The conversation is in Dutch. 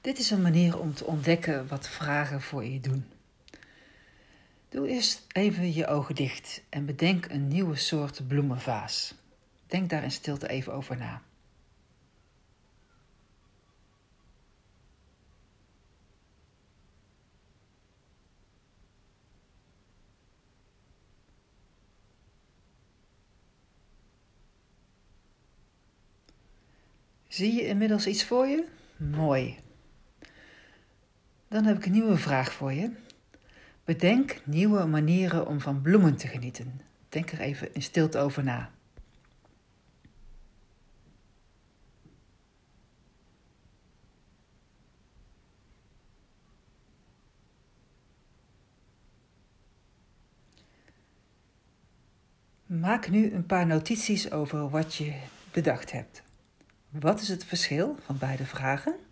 Dit is een manier om te ontdekken wat vragen voor je doen. Doe eerst even je ogen dicht en bedenk een nieuwe soort bloemenvaas. Denk daar in stilte even over na. Zie je inmiddels iets voor je? Mooi. Dan heb ik een nieuwe vraag voor je. Bedenk nieuwe manieren om van bloemen te genieten. Denk er even in stilte over na. Maak nu een paar notities over wat je bedacht hebt. Wat is het verschil van beide vragen?